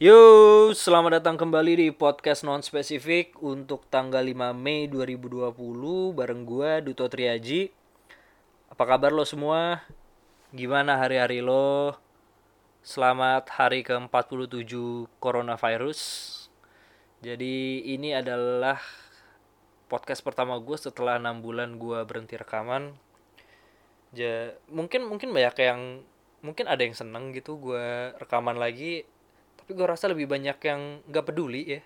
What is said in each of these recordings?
Yo, selamat datang kembali di podcast non spesifik untuk tanggal 5 Mei 2020 bareng gua Duto Triaji. Apa kabar lo semua? Gimana hari-hari lo? Selamat hari ke-47 coronavirus. Jadi ini adalah podcast pertama gue setelah enam bulan gue berhenti rekaman. Ja, mungkin mungkin banyak yang mungkin ada yang seneng gitu gue rekaman lagi tapi gue rasa lebih banyak yang nggak peduli ya.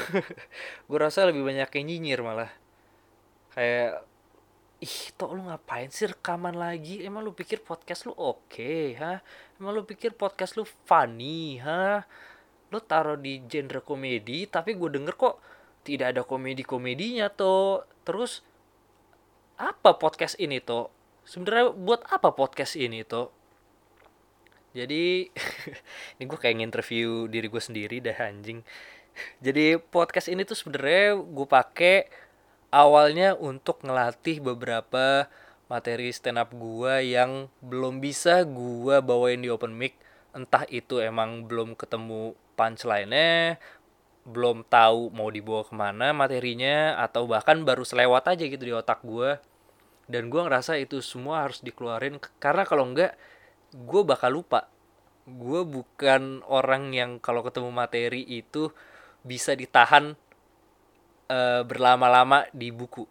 Gue rasa lebih banyak yang nyinyir malah. Kayak ih toh lu ngapain sih rekaman lagi? Emang lu pikir podcast lu oke okay, ha emang lu pikir podcast lu funny ha lu taruh di genre komedi tapi gue denger kok tidak ada komedi komedinya toh. Terus apa podcast ini toh? Sebenarnya buat apa podcast ini toh jadi ini gue kayak interview diri gue sendiri dah anjing. Jadi podcast ini tuh sebenarnya gue pakai awalnya untuk ngelatih beberapa materi stand up gue yang belum bisa gue bawain di open mic. Entah itu emang belum ketemu punchline-nya belum tahu mau dibawa ke mana materinya atau bahkan baru selewat aja gitu di otak gue dan gue ngerasa itu semua harus dikeluarin karena kalau enggak gue bakal lupa. Gue bukan orang yang kalau ketemu materi itu bisa ditahan uh, berlama-lama di buku.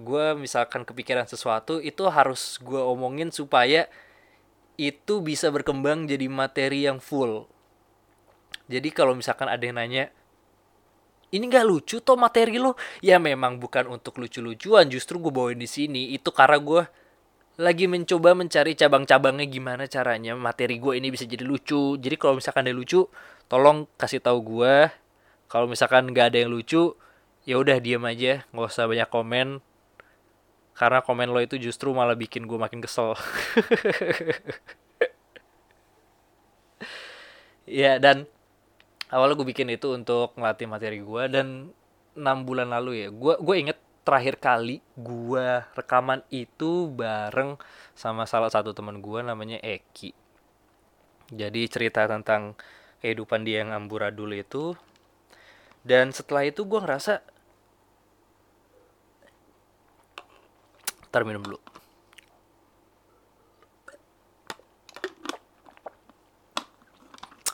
Gue misalkan kepikiran sesuatu itu harus gue omongin supaya itu bisa berkembang jadi materi yang full. Jadi kalau misalkan ada yang nanya ini nggak lucu toh materi lo? Ya memang bukan untuk lucu-lucuan justru gue bawain di sini. Itu karena gue lagi mencoba mencari cabang-cabangnya gimana caranya. Materi gue ini bisa jadi lucu. Jadi kalau misalkan ada lucu tolong kasih tahu gue kalau misalkan nggak ada yang lucu ya udah diam aja. Nggak usah banyak komen. Karena komen lo itu justru malah bikin gue makin kesel. Ya dan awalnya gue bikin itu untuk ngelatih materi gue dan enam bulan lalu ya gue gue inget terakhir kali gua rekaman itu bareng sama salah satu teman gua namanya Eki. Jadi cerita tentang kehidupan dia yang amburadul itu. Dan setelah itu gua ngerasa Ntar minum dulu.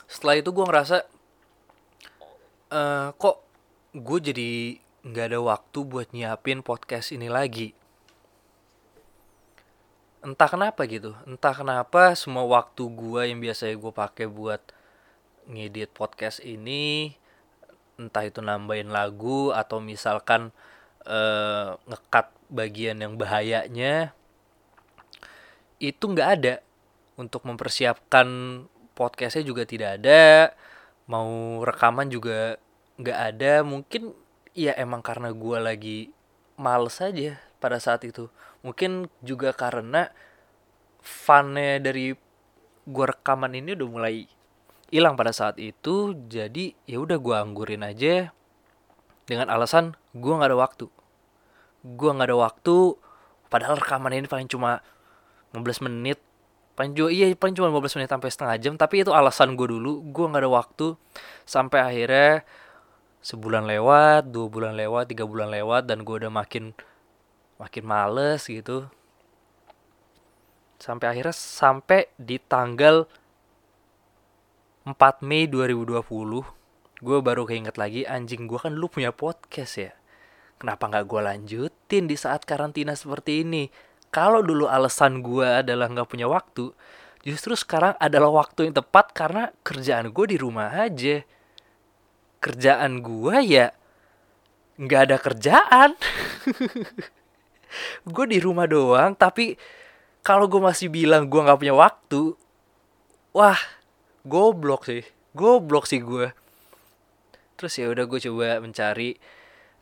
Setelah itu gue ngerasa uh, kok gue jadi nggak ada waktu buat nyiapin podcast ini lagi. Entah kenapa gitu, entah kenapa semua waktu gue yang biasanya gue pakai buat ngedit podcast ini, entah itu nambahin lagu atau misalkan uh, ngekat bagian yang bahayanya, itu nggak ada. Untuk mempersiapkan podcastnya juga tidak ada, mau rekaman juga nggak ada, mungkin ya emang karena gue lagi males aja pada saat itu. Mungkin juga karena funnya dari gue rekaman ini udah mulai hilang pada saat itu jadi ya udah gue anggurin aja dengan alasan gue nggak ada waktu. Gue nggak ada waktu padahal rekaman ini paling cuma 15 menit. Paling juga iya paling cuma 15 menit sampai setengah jam tapi itu alasan gue dulu. Gue nggak ada waktu sampai akhirnya sebulan lewat dua bulan lewat tiga bulan lewat dan gue udah makin makin males gitu. Sampai akhirnya sampai di tanggal 4 Mei 2020 gue baru keinget lagi anjing gue kan lu punya podcast ya. Kenapa nggak gue lanjutin di saat karantina seperti ini? Kalau dulu alasan gue adalah nggak punya waktu justru sekarang adalah waktu yang tepat karena kerjaan gue di rumah aja kerjaan gue ya nggak ada kerjaan. Gue di rumah doang tapi kalau gue masih bilang gue nggak punya waktu wah goblok sih goblok sih gue terus ya udah gue coba mencari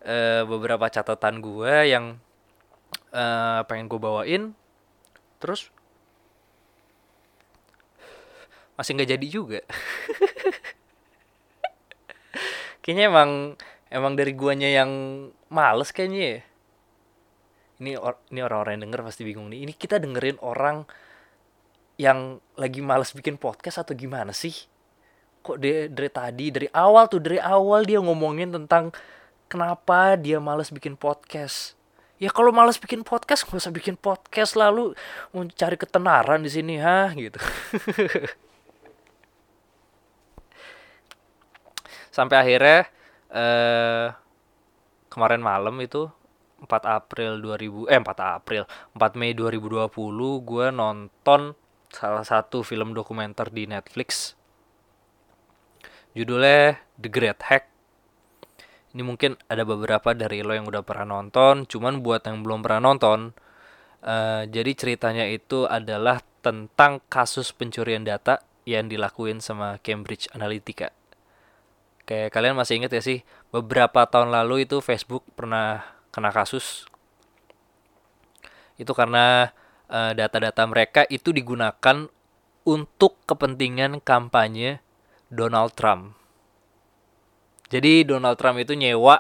uh, beberapa catatan gue yang uh, pengen gue bawain. Terus masih nggak jadi juga kayaknya emang emang dari guanya yang males kayaknya ya. Ini or, ini orang-orang yang denger pasti bingung nih. Ini kita dengerin orang yang lagi males bikin podcast atau gimana sih? Kok dari, dari tadi dari awal tuh dari awal dia ngomongin tentang kenapa dia males bikin podcast. Ya kalau males bikin podcast nggak usah bikin podcast lalu mau cari ketenaran di sini ha gitu sampai akhirnya eh, kemarin malam itu 4 April 2000 eh 4 April 4 Mei 2020 gue nonton salah satu film dokumenter di Netflix. Judulnya The Great Hack. Ini mungkin ada beberapa dari lo yang udah pernah nonton cuman buat yang belum pernah nonton uh, jadi ceritanya itu adalah tentang kasus pencurian data yang dilakuin sama Cambridge Analytica kayak kalian masih inget ya sih beberapa tahun lalu itu Facebook pernah kena kasus itu karena eh, data-data mereka itu digunakan untuk kepentingan kampanye Donald Trump. Jadi Donald Trump itu nyewa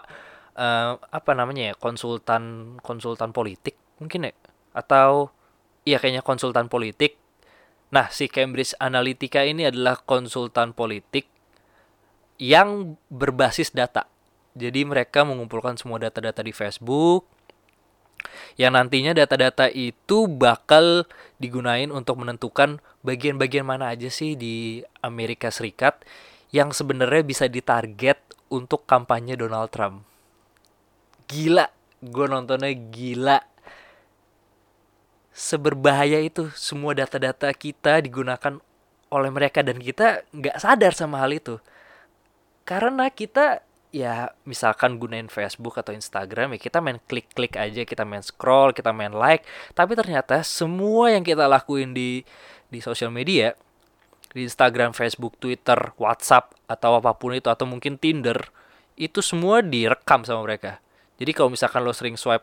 uh, apa namanya ya konsultan konsultan politik mungkin ya atau iya kayaknya konsultan politik. Nah si Cambridge Analytica ini adalah konsultan politik yang berbasis data. Jadi mereka mengumpulkan semua data-data di Facebook yang nantinya data-data itu bakal digunain untuk menentukan bagian-bagian mana aja sih di Amerika Serikat yang sebenarnya bisa ditarget untuk kampanye Donald Trump. Gila, gue nontonnya gila. Seberbahaya itu semua data-data kita digunakan oleh mereka dan kita nggak sadar sama hal itu. Karena kita ya misalkan gunain Facebook atau Instagram ya kita main klik-klik aja, kita main scroll, kita main like, tapi ternyata semua yang kita lakuin di di sosial media di Instagram, Facebook, Twitter, WhatsApp atau apa pun itu atau mungkin Tinder itu semua direkam sama mereka. Jadi kalau misalkan lo sering swipe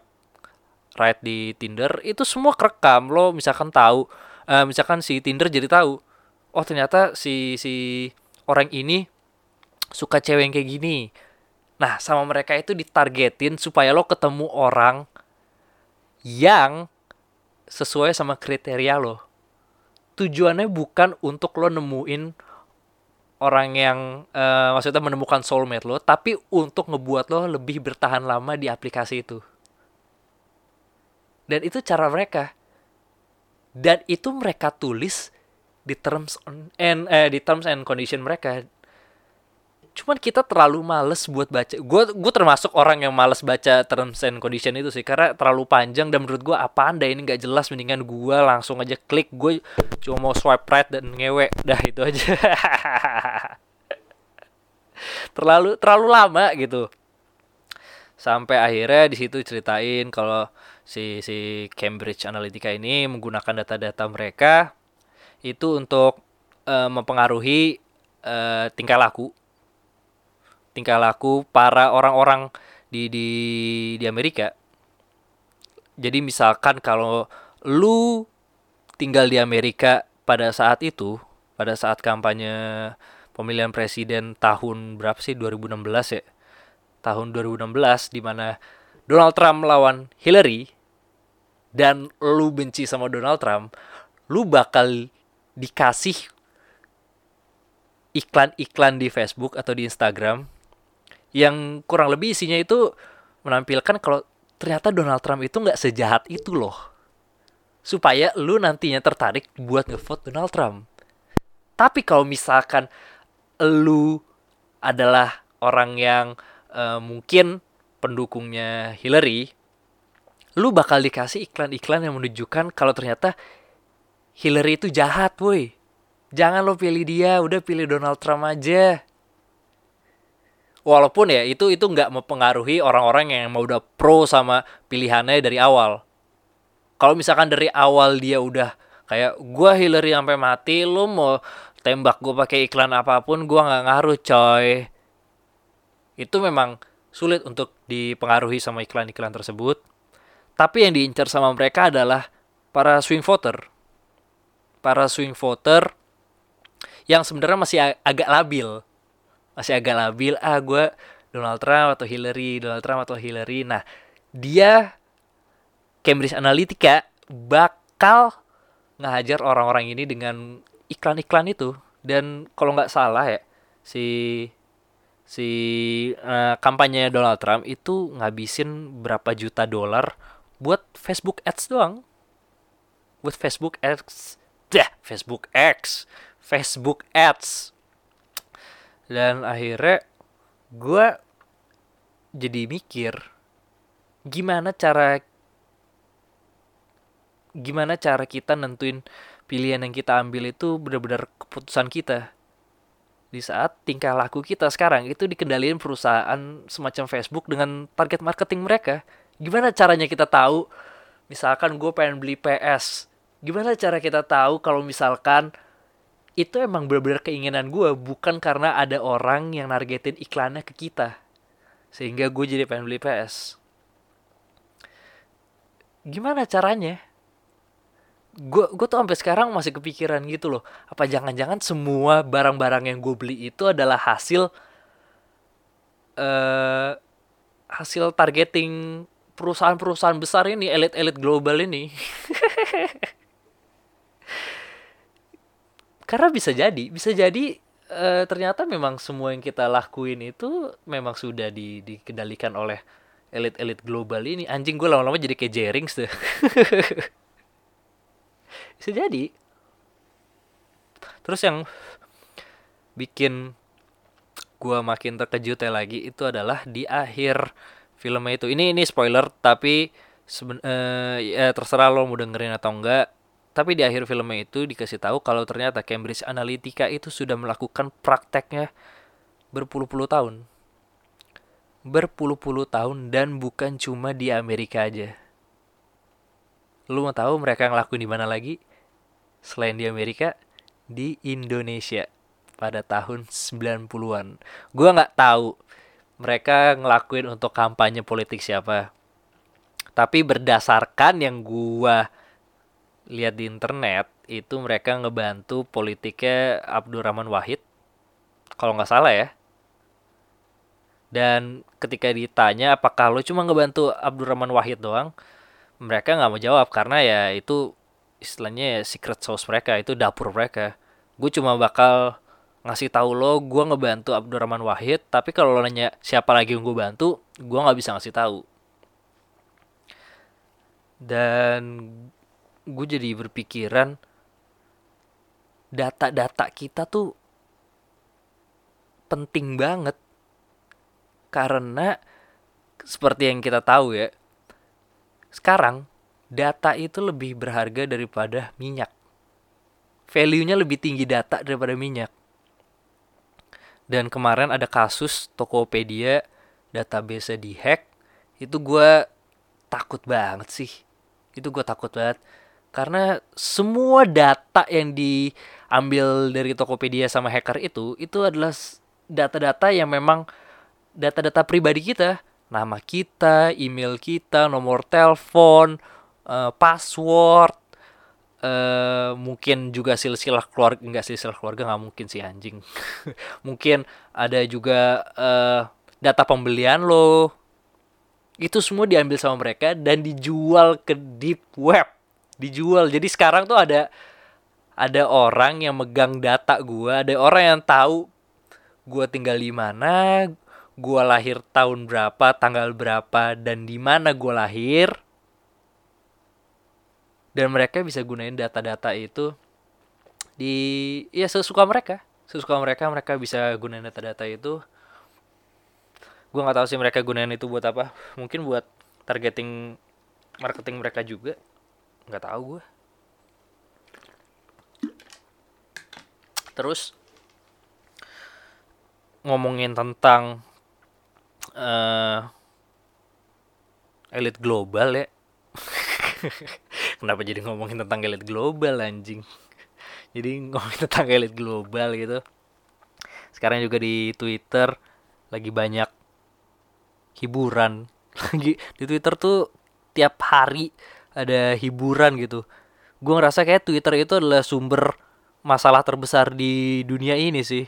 right di Tinder itu semua kerekam lo misalkan tahu uh, misalkan si Tinder jadi tahu oh ternyata si si orang ini suka cewek yang kayak gini Nah, sama mereka itu ditargetin supaya lo ketemu orang yang sesuai sama kriteria lo. Tujuannya bukan untuk lo nemuin orang yang uh, maksudnya menemukan soulmate lo, tapi untuk ngebuat lo lebih bertahan lama di aplikasi itu. Dan itu cara mereka. Dan itu mereka tulis di terms and eh, di terms and condition mereka cuman kita terlalu males buat baca. Gue gue termasuk orang yang males baca terms and condition itu sih karena terlalu panjang dan menurut gue apa anda ini nggak jelas mendingan gue langsung aja klik. Gue cuma mau swipe right dan ngewe dah itu aja. Terlalu terlalu lama gitu. Sampai akhirnya di situ ceritain kalau si si Cambridge Analytica ini menggunakan data-data mereka itu untuk uh, mempengaruhi uh, tingkah laku tingkah laku para orang-orang di di di Amerika. Jadi misalkan kalau lu tinggal di Amerika pada saat itu, pada saat kampanye pemilihan presiden tahun berapa sih 2016 ya? Tahun 2016 di mana Donald Trump melawan Hillary dan lu benci sama Donald Trump, lu bakal dikasih iklan-iklan di Facebook atau di Instagram yang kurang lebih isinya itu menampilkan kalau ternyata Donald Trump itu nggak sejahat itu loh. Supaya lu nantinya tertarik buat ngevote Donald Trump. Tapi kalau misalkan lu adalah orang yang uh, mungkin pendukungnya Hillary lu bakal dikasih iklan-iklan yang menunjukkan kalau ternyata Hillary itu jahat woi. Jangan lo pilih dia udah pilih Donald Trump aja walaupun ya itu itu nggak mempengaruhi orang-orang yang mau udah pro sama pilihannya dari awal. Kalau misalkan dari awal dia udah kayak gua Hillary sampai mati lu mau tembak gue pakai iklan apa pun gua nggak ngaruh coy. Itu memang sulit untuk dipengaruhi sama iklan-iklan tersebut. Tapi yang diincar sama mereka adalah para swing voter. Para swing voter yang sebenarnya masih ag agak labil masih agak labil ah gue Donald Trump atau Hillary Donald Trump atau Hillary nah dia Cambridge Analytica bakal ngajar orang-orang ini dengan iklan-iklan itu dan kalau nggak salah ya si si uh, kampanye Donald Trump itu ngabisin berapa juta dolar buat Facebook Ads doang. Buat Facebook Ads. Dah, Facebook X. Facebook Ads. Dan akhirnya gue jadi mikir gimana cara gimana cara kita nentuin pilihan yang kita ambil itu benar-benar keputusan kita di saat tingkah laku kita sekarang itu dikendalikan perusahaan semacam Facebook dengan target marketing mereka. Gimana caranya kita tahu misalkan gue pengen beli PS. Gimana cara kita tahu kalau misalkan itu emang benar-benar keinginan gue bukan karena ada orang yang nargetin iklannya ke kita. Sehingga gue jadi pengen beli PS. Gimana caranya? gue gue tuh sampai sekarang masih kepikiran gitu loh apa jangan-jangan semua barang-barang yang gue beli itu adalah hasil uh, hasil targeting perusahaan-perusahaan besar ini elit-elit global ini karena bisa jadi bisa jadi uh, ternyata memang semua yang kita lakuin itu memang sudah di, dikendalikan oleh elit-elit global ini. Anjing gue lama-lama jadi kayak Jerings tuh. Bisa jadi. Terus yang bikin gue makin terkejut ya lagi itu adalah di akhir filmnya itu. Ini ini spoiler tapi seben, uh, ya terserah lo mau dengerin atau enggak tapi di akhir filmnya itu dikasih tahu kalau ternyata Cambridge Analytica itu sudah melakukan prakteknya berpuluh-puluh tahun berpuluh-puluh tahun dan bukan cuma di Amerika aja lu mau tahu mereka ngelakuin di mana lagi selain di Amerika di Indonesia pada tahun 90-an. Gua nggak tahu mereka ngelakuin untuk kampanye politik siapa. Tapi berdasarkan yang gua lihat di internet itu mereka ngebantu politiknya Abdurrahman Wahid kalau nggak salah ya. Dan ketika ditanya apakah lo cuma ngebantu Abdurrahman Wahid doang, mereka nggak mau jawab karena ya itu istilahnya ya secret sauce mereka itu dapur mereka. Gue cuma bakal ngasih tahu lo gue ngebantu Abdurrahman Wahid tapi kalau lo nanya siapa lagi yang gue bantu gue nggak bisa ngasih tahu. Dan gue jadi berpikiran data-data kita tuh penting banget karena seperti yang kita tahu ya sekarang data itu lebih berharga daripada minyak. Value-nya lebih tinggi data daripada minyak. Dan kemarin ada kasus Tokopedia database dihack. Itu gue takut banget sih. Itu gue takut banget. Karena semua data yang diambil dari Tokopedia sama hacker itu, itu adalah data-data yang memang data-data pribadi kita. Nama kita, email kita, nomor telepon, uh, password uh, mungkin juga silsilah keluarga enggak silsilah keluarga nggak mungkin sih anjing. Mungkin ada juga uh, data pembelian lo. Itu semua diambil sama mereka dan dijual ke deep web dijual. Jadi sekarang tuh ada ada orang yang megang data gua ada orang yang tahu gua tinggal di mana gua lahir tahun berapa tanggal berapa dan di mana gua lahir. Dan mereka bisa gunain data-data itu di ya sesuka mereka. Sesuka mereka mereka bisa gunain data-data itu. Gue nggak tahu sih mereka gunain itu buat apa. Mungkin buat targeting marketing mereka juga nggak tahu gue terus ngomongin tentang uh, elit global ya. Kenapa jadi ngomongin tentang elit global anjing? Jadi ngomongin tentang elit global gitu. Sekarang juga di Twitter lagi banyak hiburan. Lagi di Twitter tuh tiap hari ada hiburan gitu. Gue ngerasa kayak Twitter itu adalah sumber masalah terbesar di dunia ini sih.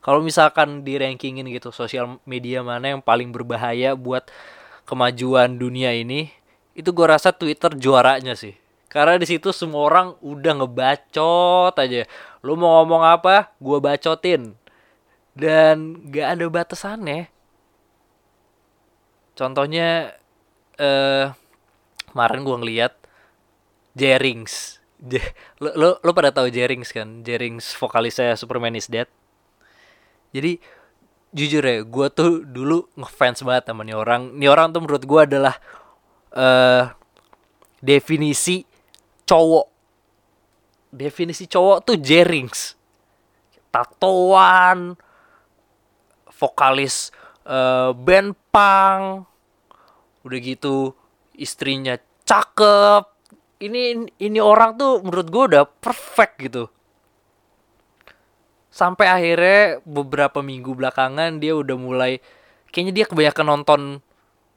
Kalau misalkan di rankingin gitu sosial media mana yang paling berbahaya buat kemajuan dunia ini itu gue rasa Twitter juaranya sih. Karena di situ semua orang udah ngebacot aja. Lu mau ngomong apa gue bacotin. Dan gak ada batasannya. Contohnya eh kemarin gue ngeliat Jerings. Lo, lo lo pada tahu Jerings kan? Jerings vokalisnya Superman is Dead. Jadi jujur ya gue tuh dulu ngefans banget sama nih orang. Nih orang tuh menurut gue adalah uh, definisi cowok. Definisi cowok tuh Jerings. Tatoan vokalis uh, band punk udah gitu istrinya cakep. Ini ini orang tuh menurut gue udah perfect gitu. Sampai akhirnya beberapa minggu belakangan dia udah mulai kayaknya dia kebanyakan nonton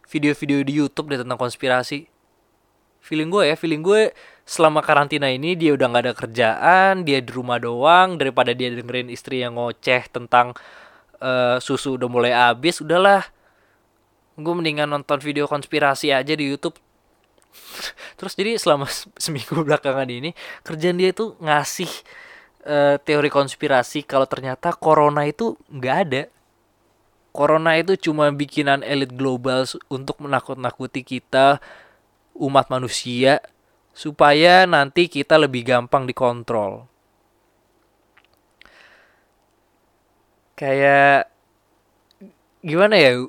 video-video di YouTube deh tentang konspirasi. Feeling gue ya feeling gue selama karantina ini dia udah nggak ada kerjaan dia di rumah doang daripada dia dengerin istri yang ngoceh tentang uh, susu udah mulai habis udahlah gue mendingan nonton video konspirasi aja di YouTube terus jadi selama seminggu belakangan ini kerjaan dia itu ngasih uh, teori konspirasi kalau ternyata corona itu nggak ada. Corona itu cuma bikinan elit global untuk menakut-nakuti kita umat manusia supaya nanti kita lebih gampang dikontrol. Kayak gimana ya?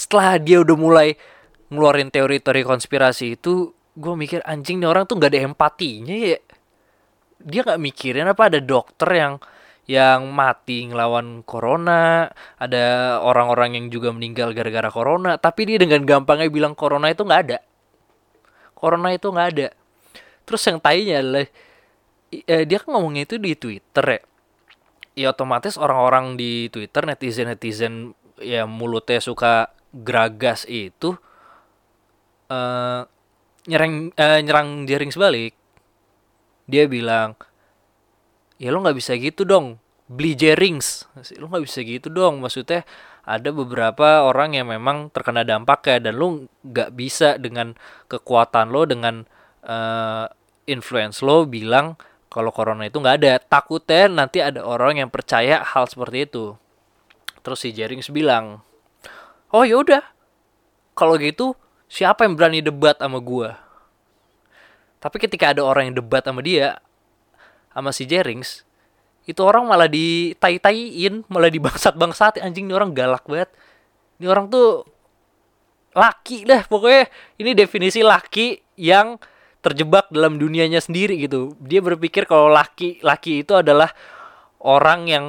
Setelah dia udah mulai ngeluarin teori-teori konspirasi itu, gue mikir anjing nih orang tuh gak ada empatinya ya dia nggak mikirin apa ada dokter yang yang mati ngelawan corona, ada orang-orang yang juga meninggal gara-gara corona, tapi dia dengan gampangnya bilang corona itu nggak ada. Corona itu nggak ada. Terus yang tainya adalah eh, dia kan ngomongnya itu di Twitter ya. Ya otomatis orang-orang di Twitter netizen-netizen ya mulutnya suka geragas itu uh, nyerang uh, nyerang jaring sebalik dia bilang ya lo nggak bisa gitu dong beli jerings lo nggak bisa gitu dong maksudnya ada beberapa orang yang memang terkena dampaknya dan lo nggak bisa dengan kekuatan lo dengan uh, influence lo bilang kalau corona itu nggak ada. Takutnya nanti ada orang yang percaya hal seperti itu. Terus si Jerings bilang oh yaudah kalau gitu siapa yang berani debat sama gua tapi ketika ada orang yang debat sama dia, sama si Jerings, itu orang malah ditai-taiin, malah dibangsat-bangsat. Anjing ini orang galak banget. Ini orang tuh laki dah pokoknya. Ini definisi laki yang terjebak dalam dunianya sendiri gitu. Dia berpikir kalau laki laki itu adalah orang yang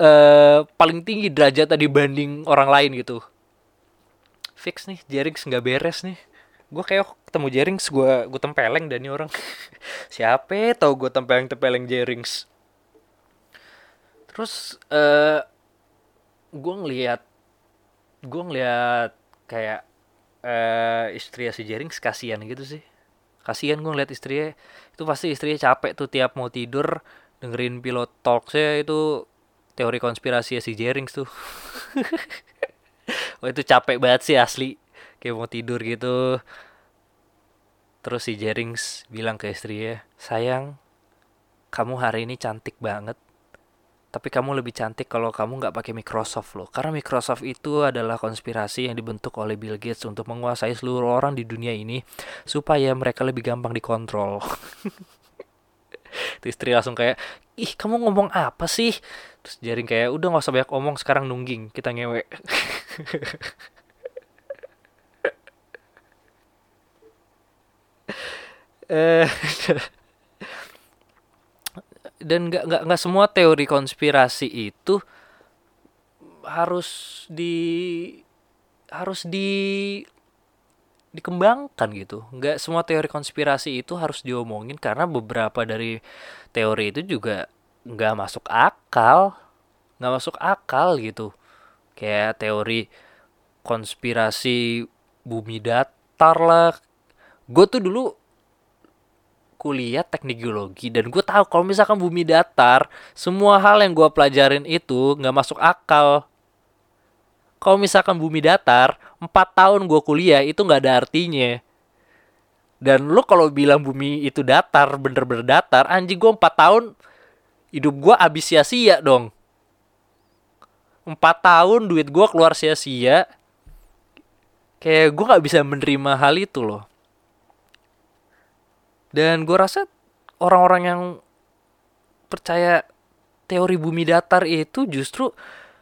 uh, paling tinggi derajat dibanding orang lain gitu. Fix nih, Jerings nggak beres nih. Gue kayak ketemu Jerings gue gue tempeleng dan orang. Siapa tau gue tempeleng tempeleng Jerings? Terus uh, eh, gue ngeliat gue ngeliat kayak uh, istri si Jerings kasihan gitu sih. Kasihan gue ngeliat istrinya. Itu pasti istrinya capek tuh tiap mau tidur dengerin pilot talksnya itu teori konspirasi si Jerings tuh Wah itu capek banget sih asli. Kayak mau tidur gitu. Terus si Jerings bilang ke istrinya sayang kamu hari ini cantik banget. Tapi kamu lebih cantik kalau kamu nggak pakai Microsoft loh. Karena Microsoft itu adalah konspirasi yang dibentuk oleh Bill Gates untuk menguasai seluruh orang di dunia ini supaya mereka lebih gampang dikontrol Terus istri langsung kayak ih kamu ngomong apa sih? Terus jaring kayak udah nggak usah banyak omong sekarang nungging kita ngewe. Dan nggak nggak nggak semua teori konspirasi itu harus di harus di dikembangkan gitu. Nggak semua teori konspirasi itu harus diomongin karena beberapa dari teori itu juga nggak masuk akal. Nggak masuk akal gitu. Kayak teori konspirasi bumi datar lah. Gue tuh dulu kuliah teknik geologi dan gue tahu kalau misalkan bumi datar semua hal yang gue pelajarin itu nggak masuk akal kalau misalkan bumi datar empat tahun gue kuliah itu nggak ada artinya. Dan lo kalau bilang bumi itu datar bener-bener datar anjing gue empat tahun hidup gue abis sia-sia dong. Empat tahun duit gue keluar sia-sia. Kayak gue nggak bisa menerima hal itu loh. Dan gue rasa orang-orang yang percaya teori bumi datar itu justru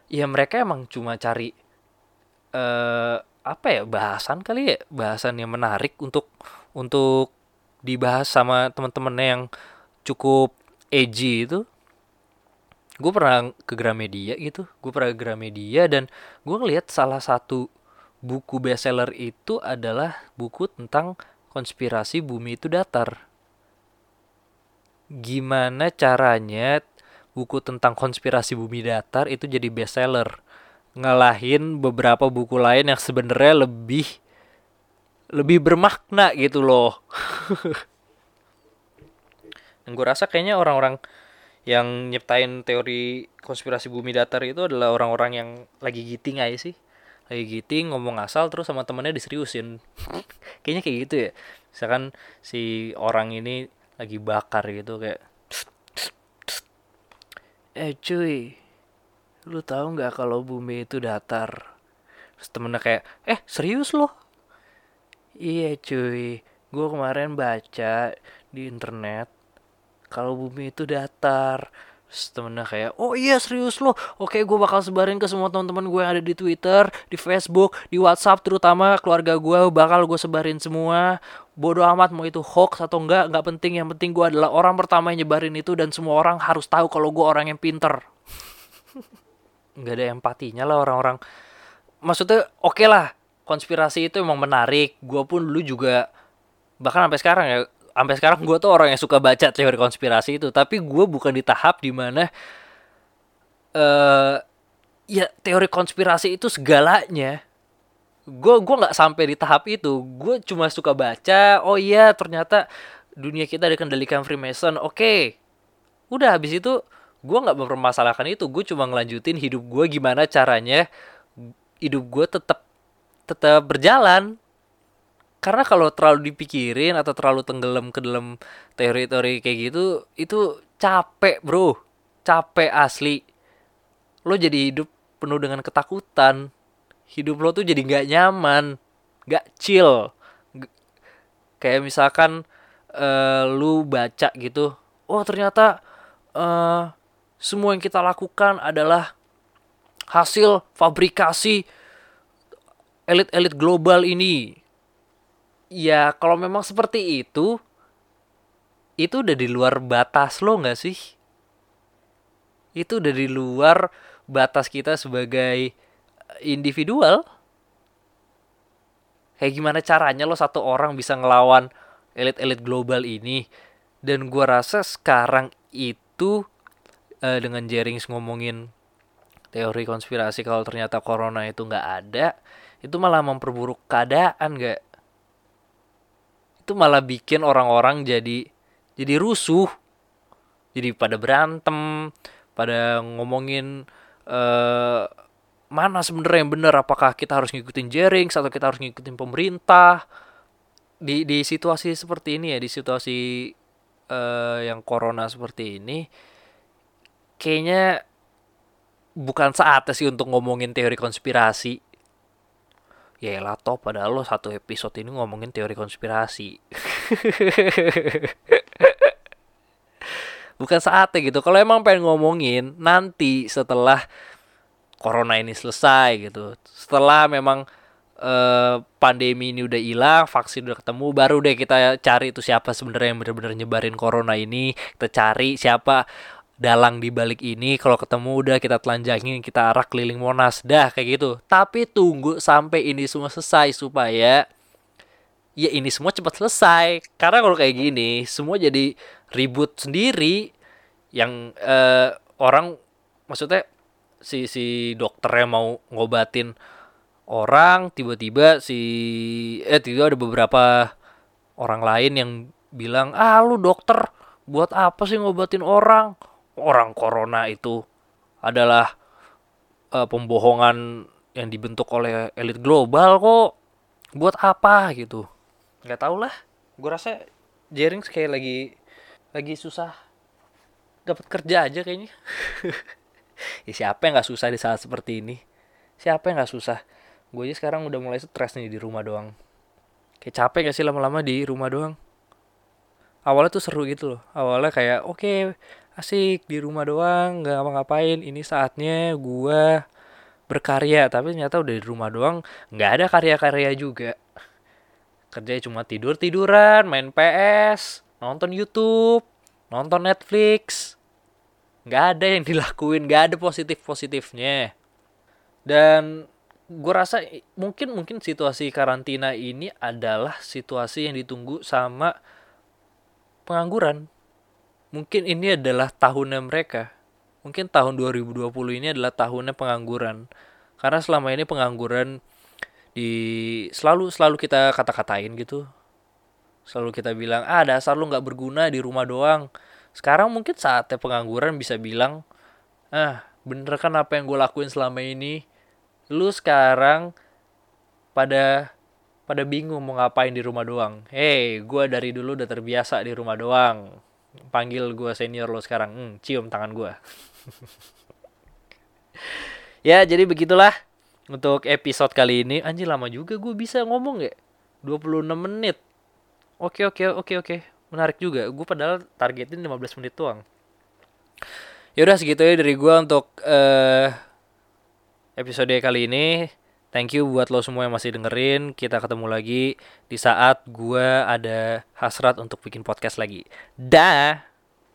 ya mereka emang cuma cari uh, apa ya bahasan kali ya bahasan yang menarik untuk untuk dibahas sama teman-temannya yang cukup edgy itu. Gue pernah ke Gramedia gitu gue pernah ke Gramedia dan gue ngeliat salah satu buku bestseller itu adalah buku tentang konspirasi bumi itu datar. Gimana caranya buku tentang konspirasi bumi datar itu jadi bestseller ngalahin beberapa buku lain yang sebenarnya lebih lebih bermakna gitu loh. Dan gue rasa kayaknya orang-orang yang nyiptain teori konspirasi bumi datar itu adalah orang-orang yang lagi giting aja sih. Lagi giting ngomong asal terus sama temennya diseriusin. Kayaknya kayak gitu ya. Misalkan si orang ini lagi bakar gitu kayak eh cuy lu tahu nggak kalau bumi itu datar? Terus temennya kayak eh serius loh? Iya cuy. Gue kemarin baca di internet kalau bumi itu datar. Terus temennya kayak oh iya serius loh. Oke gue bakal sebarin ke semua teman-teman gue yang ada di Twitter di Facebook di WhatsApp terutama keluarga gue bakal gue sebarin semua. Bodoh amat mau itu hoax atau enggak nggak penting. Yang penting gue adalah orang pertama yang nyebarin itu dan semua orang harus tahu kalau gue orang yang pinter nggak ada empatinya lah orang-orang. Maksudnya oke okay lah konspirasi itu emang menarik. Gue pun dulu juga bahkan sampai sekarang ya sampai sekarang gue tuh orang yang suka baca teori konspirasi itu. Tapi gue bukan di tahap di mana uh, ya teori konspirasi itu segalanya. Gue gue nggak sampai di tahap itu. Gue cuma suka baca oh iya ternyata dunia kita dikendalikan Freemason. Oke okay. udah habis itu gue nggak mempermasalahkan itu gue cuma ngelanjutin hidup gue gimana caranya hidup gue tetap tetap berjalan. Karena kalau terlalu dipikirin atau terlalu tenggelam ke dalam teori-teori kayak gitu itu capek bro. Capek asli. Lo jadi hidup penuh dengan ketakutan. Hidup lo tuh jadi nggak nyaman nggak chill. G kayak misalkan uh, lu baca gitu oh ternyata uh, semua yang kita lakukan adalah hasil fabrikasi elit-elit global ini. Ya kalau memang seperti itu itu udah di luar batas lo nggak sih? Itu udah di luar batas kita sebagai individual. Kayak gimana caranya lo satu orang bisa ngelawan elit-elit global ini? Dan gua rasa sekarang itu uh, dengan Jerings ngomongin teori konspirasi kalau ternyata corona itu nggak ada itu malah memperburuk keadaan nggak itu malah bikin orang-orang jadi jadi rusuh. Jadi pada berantem pada ngomongin uh, mana sebenarnya yang benar apakah kita harus ngikutin jaring atau kita harus ngikutin pemerintah? Di di situasi seperti ini ya di situasi uh, yang corona seperti ini kayaknya bukan saatnya sih untuk ngomongin teori konspirasi. Ya lah toh padahal lo satu episode ini ngomongin teori konspirasi. Bukan saatnya gitu. Kalau emang pengen ngomongin nanti setelah corona ini selesai gitu setelah memang uh, pandemi ini udah hilang vaksin udah ketemu baru deh kita cari itu siapa sebenarnya yang benar-benar nyebarin corona ini. Kita cari siapa dalang di balik ini kalau ketemu udah kita telanjangin kita arak keliling Monas. Dah kayak gitu. Tapi tunggu sampai ini semua selesai supaya ya ini semua cepat selesai. Karena kalau kayak gini semua jadi ribut sendiri. Yang uh, orang maksudnya si si dokternya mau ngobatin orang tiba-tiba si eh tiba ada beberapa orang lain yang bilang ah lu dokter buat apa sih ngobatin orang orang corona itu adalah uh, pembohongan yang dibentuk oleh elit global kok. Buat apa gitu? Nggak tau lah. Gue rasa Jering kayak lagi lagi susah dapat kerja aja kayaknya. Ya siapa yang nggak susah di saat seperti ini? Siapa yang nggak susah? Gue aja sekarang udah mulai stres nih di rumah doang. Kayak capek gak sih lama-lama di rumah doang? Awalnya tuh seru gitu loh. Awalnya kayak oke okay, asik di rumah doang nggak ngapa-ngapain. Ini saatnya gue berkarya tapi ternyata udah di rumah doang nggak ada karya-karya juga. Kerja cuma tidur tiduran main PS nonton YouTube nonton Netflix. Nggak ada yang dilakuin nggak ada positif positifnya dan gue rasa mungkin mungkin situasi karantina ini adalah situasi yang ditunggu sama pengangguran mungkin ini adalah tahunnya mereka. Mungkin tahun 2020 ini adalah tahunnya pengangguran. Karena selama ini pengangguran di selalu selalu kita kata-katain gitu. Selalu kita bilang, "Ah, dasar lu nggak berguna di rumah doang." Sekarang mungkin saatnya pengangguran bisa bilang, "Ah, bener kan apa yang gue lakuin selama ini? Lu sekarang pada pada bingung mau ngapain di rumah doang. Hei, gue dari dulu udah terbiasa di rumah doang panggil gue senior lo sekarang. Hmm, cium tangan gue ya jadi begitulah untuk episode kali ini. Anjir lama juga gue bisa ngomong ya? 26 menit. Oke oke oke oke. Menarik juga. Gue padahal targetin 15 menit doang. Yaudah segitu ya dari gue untuk uh, episode kali ini Thank you buat lo semua yang masih dengerin. Kita ketemu lagi di saat gue ada hasrat untuk bikin podcast lagi. Dah.